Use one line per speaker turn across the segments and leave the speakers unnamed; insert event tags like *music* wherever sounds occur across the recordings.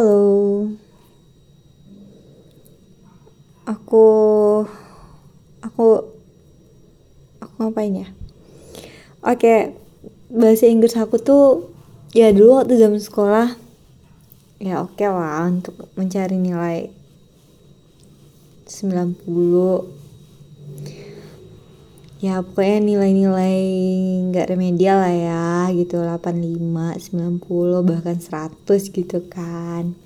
Halo. Aku aku aku ngapain ya? Oke, bahasa Inggris aku tuh ya dulu waktu zaman sekolah ya oke okay lah untuk mencari nilai 90 ya pokoknya nilai-nilai nggak remedial lah ya gitu. 85 90 bahkan 100 gitu kan.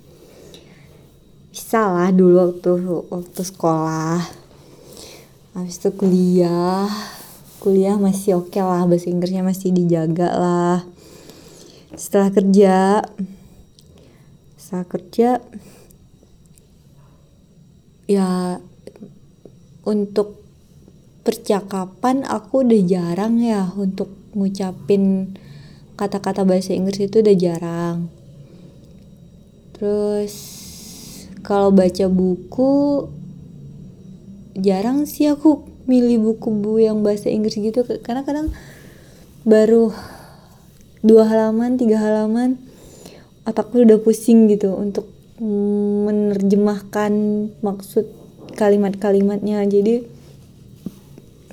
Bisa lah dulu waktu waktu sekolah. Habis itu kuliah. Kuliah masih oke okay lah bahasa Inggrisnya masih dijaga lah. Setelah kerja setelah kerja ya untuk percakapan aku udah jarang ya untuk ngucapin kata-kata bahasa Inggris itu udah jarang. Terus kalau baca buku jarang sih aku milih buku-buku yang bahasa Inggris gitu karena kadang baru dua halaman tiga halaman otakku udah pusing gitu untuk menerjemahkan maksud kalimat-kalimatnya. Jadi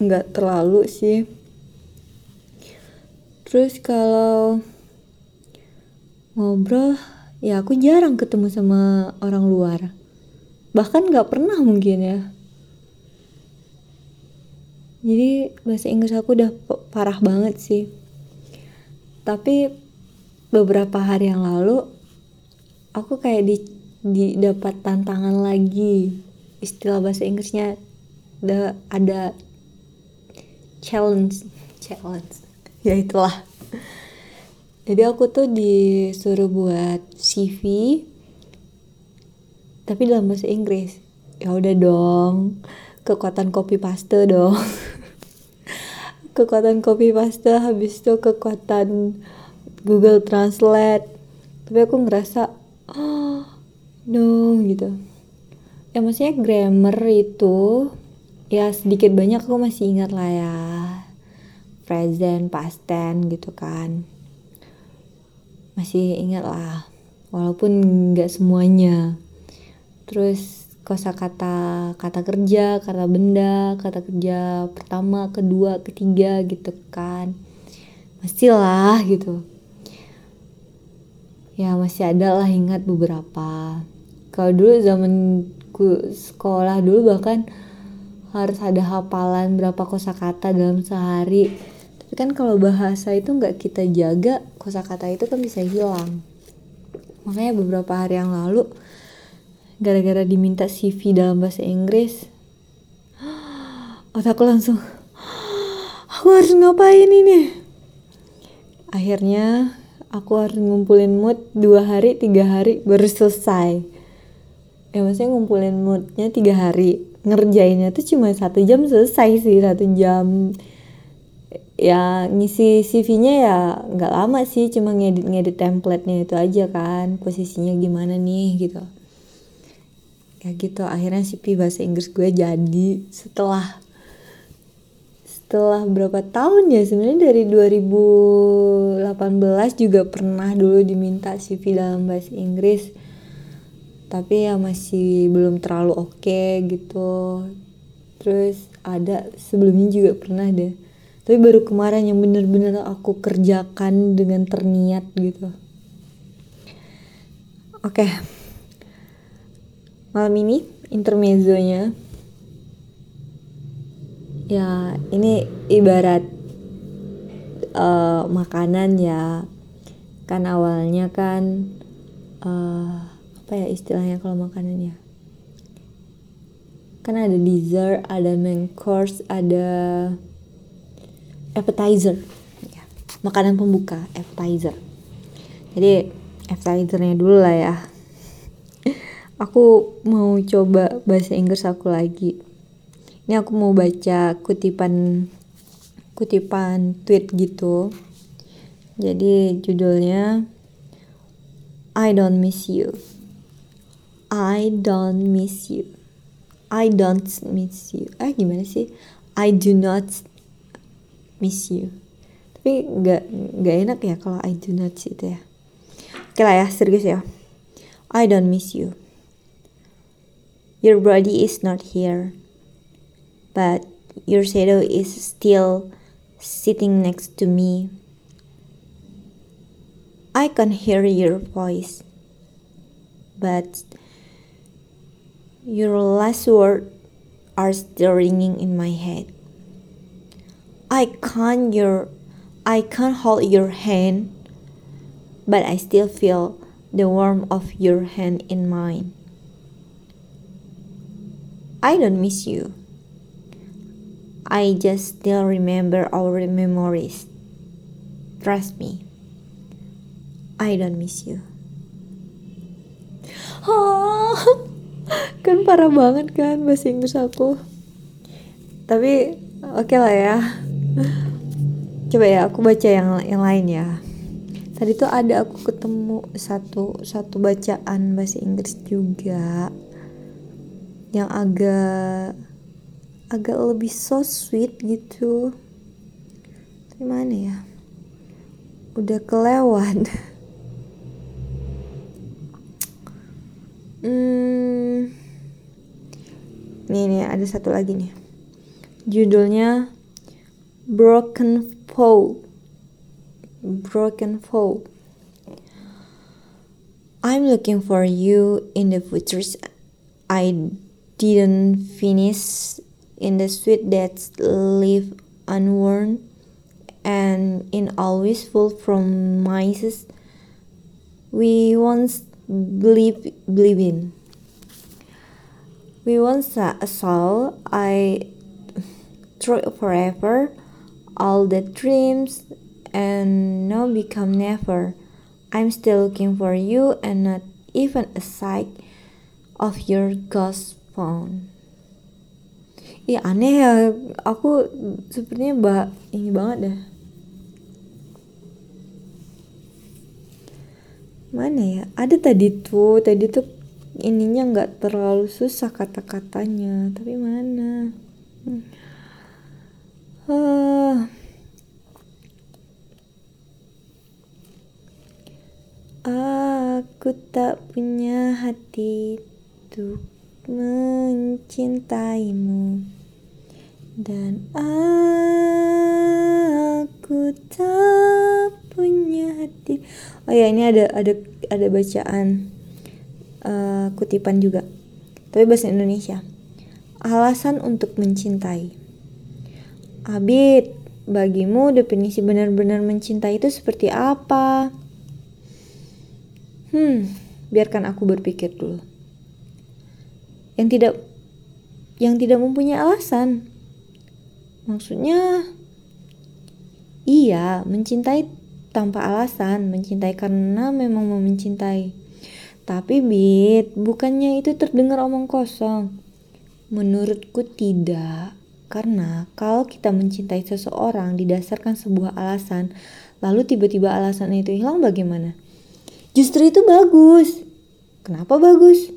nggak terlalu sih. Terus kalau ngobrol ya aku jarang ketemu sama orang luar. Bahkan nggak pernah mungkin ya. Jadi bahasa Inggris aku udah parah banget sih. Tapi beberapa hari yang lalu aku kayak di, di dapat tantangan lagi. Istilah bahasa Inggrisnya ada ada challenge challenge. *laughs* Ya itulah. Jadi aku tuh disuruh buat CV tapi dalam bahasa Inggris. Ya udah dong kekuatan copy paste dong. *laughs* Kekuatan copy paste habis itu kekuatan Google Translate. Tapi aku ngerasa oh *gasps* no gitu. Ya maksudnya grammar itu ya sedikit banyak aku masih ingat lah ya. Present past tense gitu kan. Masih ingat lah. Walaupun nggak semuanya. Terus kosa kata kata kerja kata benda kata kerja pertama kedua ketiga gitu kan. Masih lah gitu. Ya masih ada lah ingat beberapa. Kalau dulu zaman sekolah dulu bahkan harus ada hafalan berapa kosakata dalam sehari. Tapi kan kalau bahasa itu nggak kita jaga kosakata itu kan bisa hilang. Makanya beberapa hari yang lalu gara-gara diminta CV dalam bahasa Inggris *gasps* otakku langsung *gasps* aku harus ngapain ini? Akhirnya aku harus ngumpulin mood dua hari tiga hari baru selesai. Ya maksudnya ngumpulin moodnya tiga hari ngerjainnya tuh cuma satu jam selesai sih satu jam. Ya ngisi CV-nya ya nggak lama sih cuma ngedit ngedit template-nya itu aja kan posisinya gimana nih gitu. Ya gitu akhirnya CV bahasa Inggris gue jadi. Setelah setelah berapa tahun ya sebenarnya dari 2018 juga pernah dulu diminta CV dalam bahasa Inggris tapi ya masih belum terlalu oke okay, gitu. Terus ada sebelumnya juga pernah deh. Tapi baru kemarin yang bener-bener aku kerjakan dengan terniat gitu. Oke. Okay. malam ini intermezzonya. Ya ini ibarat uh, makanan ya. Kan awalnya kan uh, apa ya istilahnya kalau makanannya? Kan ada dessert ada main course ada appetizer. Ya, makanan pembuka appetizer. Jadi appetizernya dulu lah ya. *laughs* Aku mau coba bahasa Inggris aku lagi. Ini aku mau baca kutipan kutipan tweet gitu. Jadi judulnya I don't miss you I don't miss you. I don't miss you. Ah gimana sih? I do not miss you. Tapi nggak nggak enak ya kalau I do not itu ya. Oke lah ya serius ya. I don't miss you. Your body is not here, but your shadow is still sitting next to me. I can hear your voice, but your last words are still ringing in my head. I can't your I can't hold your hand, but I still feel the warmth of your hand in mine. I don't miss you. I just still remember our memories. Trust me. I don't miss you. Oh, *laughs* kan parah banget kan bahasa Inggris aku. Tapi oke okay lah ya. Coba ya aku baca yang yang lain ya. Tadi tuh ada aku ketemu satu satu bacaan bahasa Inggris juga yang agak agak lebih so sweet gitu. Tapi mana ya? Udah kelewat. *laughs* Hmm. Nih nih ada satu lagi nih. Judulnya Broken Foe. Broken Foe. I'm looking for you in the futures I didn't finish in the sweet that live unworn and in always full from mices we once believe believe in. We once saw I through forever all the dreams and now become never. I'm still looking for you and not even a sight of your ghost phone. Iya aneh ya, aku sepertinya mbak ini banget deh. mana ya ada tadi tuh tadi tuh ininya nggak terlalu susah kata-katanya. Tapi mana? Hmm. uh. Aku tak punya hati untuk mencintaimu. Dan aku tak punya hati. Oh ya ini ada ada ada bacaan uh, kutipan juga. Tapi bahasa Indonesia. Alasan untuk mencintai. Abid bagimu definisi benar-benar mencintai itu seperti apa? Hmm biarkan aku berpikir dulu. Yang tidak yang tidak mempunyai alasan. Maksudnya iya mencintai tanpa alasan mencintai karena memang mau mencintai. Tapi Bit, bukannya itu terdengar omong kosong. Menurutku tidak. Karena kalau kita mencintai seseorang didasarkan sebuah alasan, lalu tiba-tiba alasan itu hilang bagaimana? Justru itu bagus. Kenapa bagus?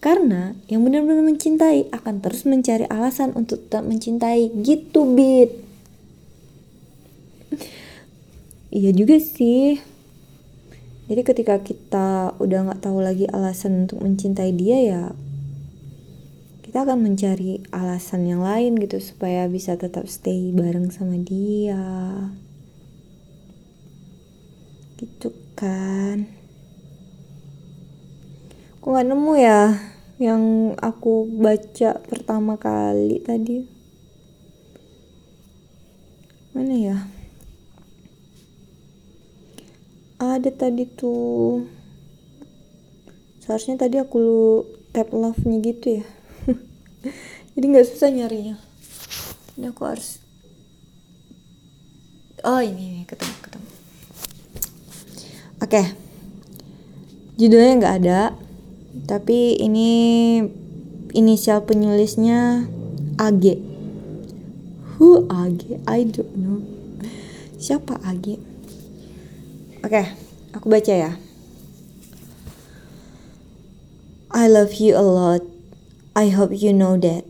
Karena yang benar-benar mencintai akan terus mencari alasan untuk tetap mencintai gitu, Bit. iya juga sih jadi ketika kita udah nggak tahu lagi alasan untuk mencintai dia ya kita akan mencari alasan yang lain gitu supaya bisa tetap stay bareng sama dia. Gitu kan. Aku nggak nemu ya yang aku baca pertama kali tadi. Mana ya ada tadi tuh. Seharusnya tadi aku tap love nya gitu ya. *laughs* Jadi nggak susah nyarinya. Ini aku harus oh ini, ini ketemu ketemu. Oke. Okay. judulnya nggak ada tapi ini inisial penulisnya AG who AG I don't know. Siapa AG Oke, okay, aku baca ya. I love you a lot. I hope you know that.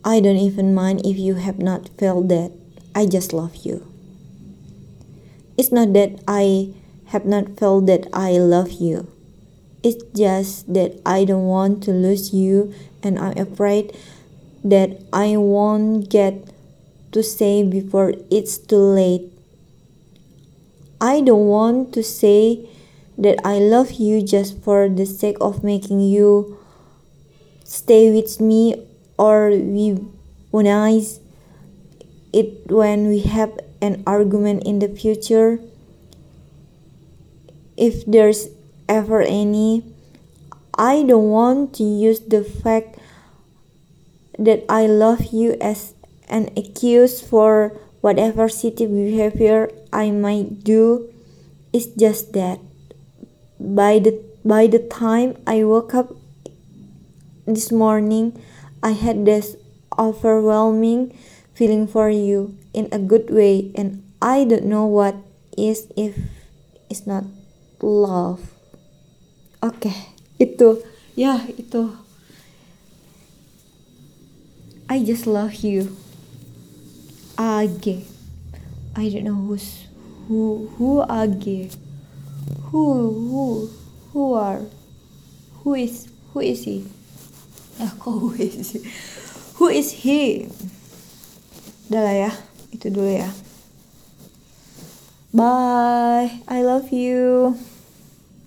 I don't even mind if you have not felt that. I just love you. It's not that I have not felt that I love you. It's just that I don't want to lose you, and I'm afraid that I won't get to say before it's too late. I don't want to say that I love you just for the sake of making you stay with me or we weaponize it when we have an argument in the future. If there's ever any, I don't want to use the fact that I love you as an excuse for whatever shitty behavior I might do. It's just that by the by the time I woke up this morning, I had this overwhelming feeling for you in a good way, and I don't know what is if it's not love. Oke, okay, itu ya itu. I just love you. Age. I don't know who's who who Age. Who who who are who is who is he? *laughs* Ah, kok who is he? Who is he? Udah lah ya, itu dulu ya. Bye, I love you.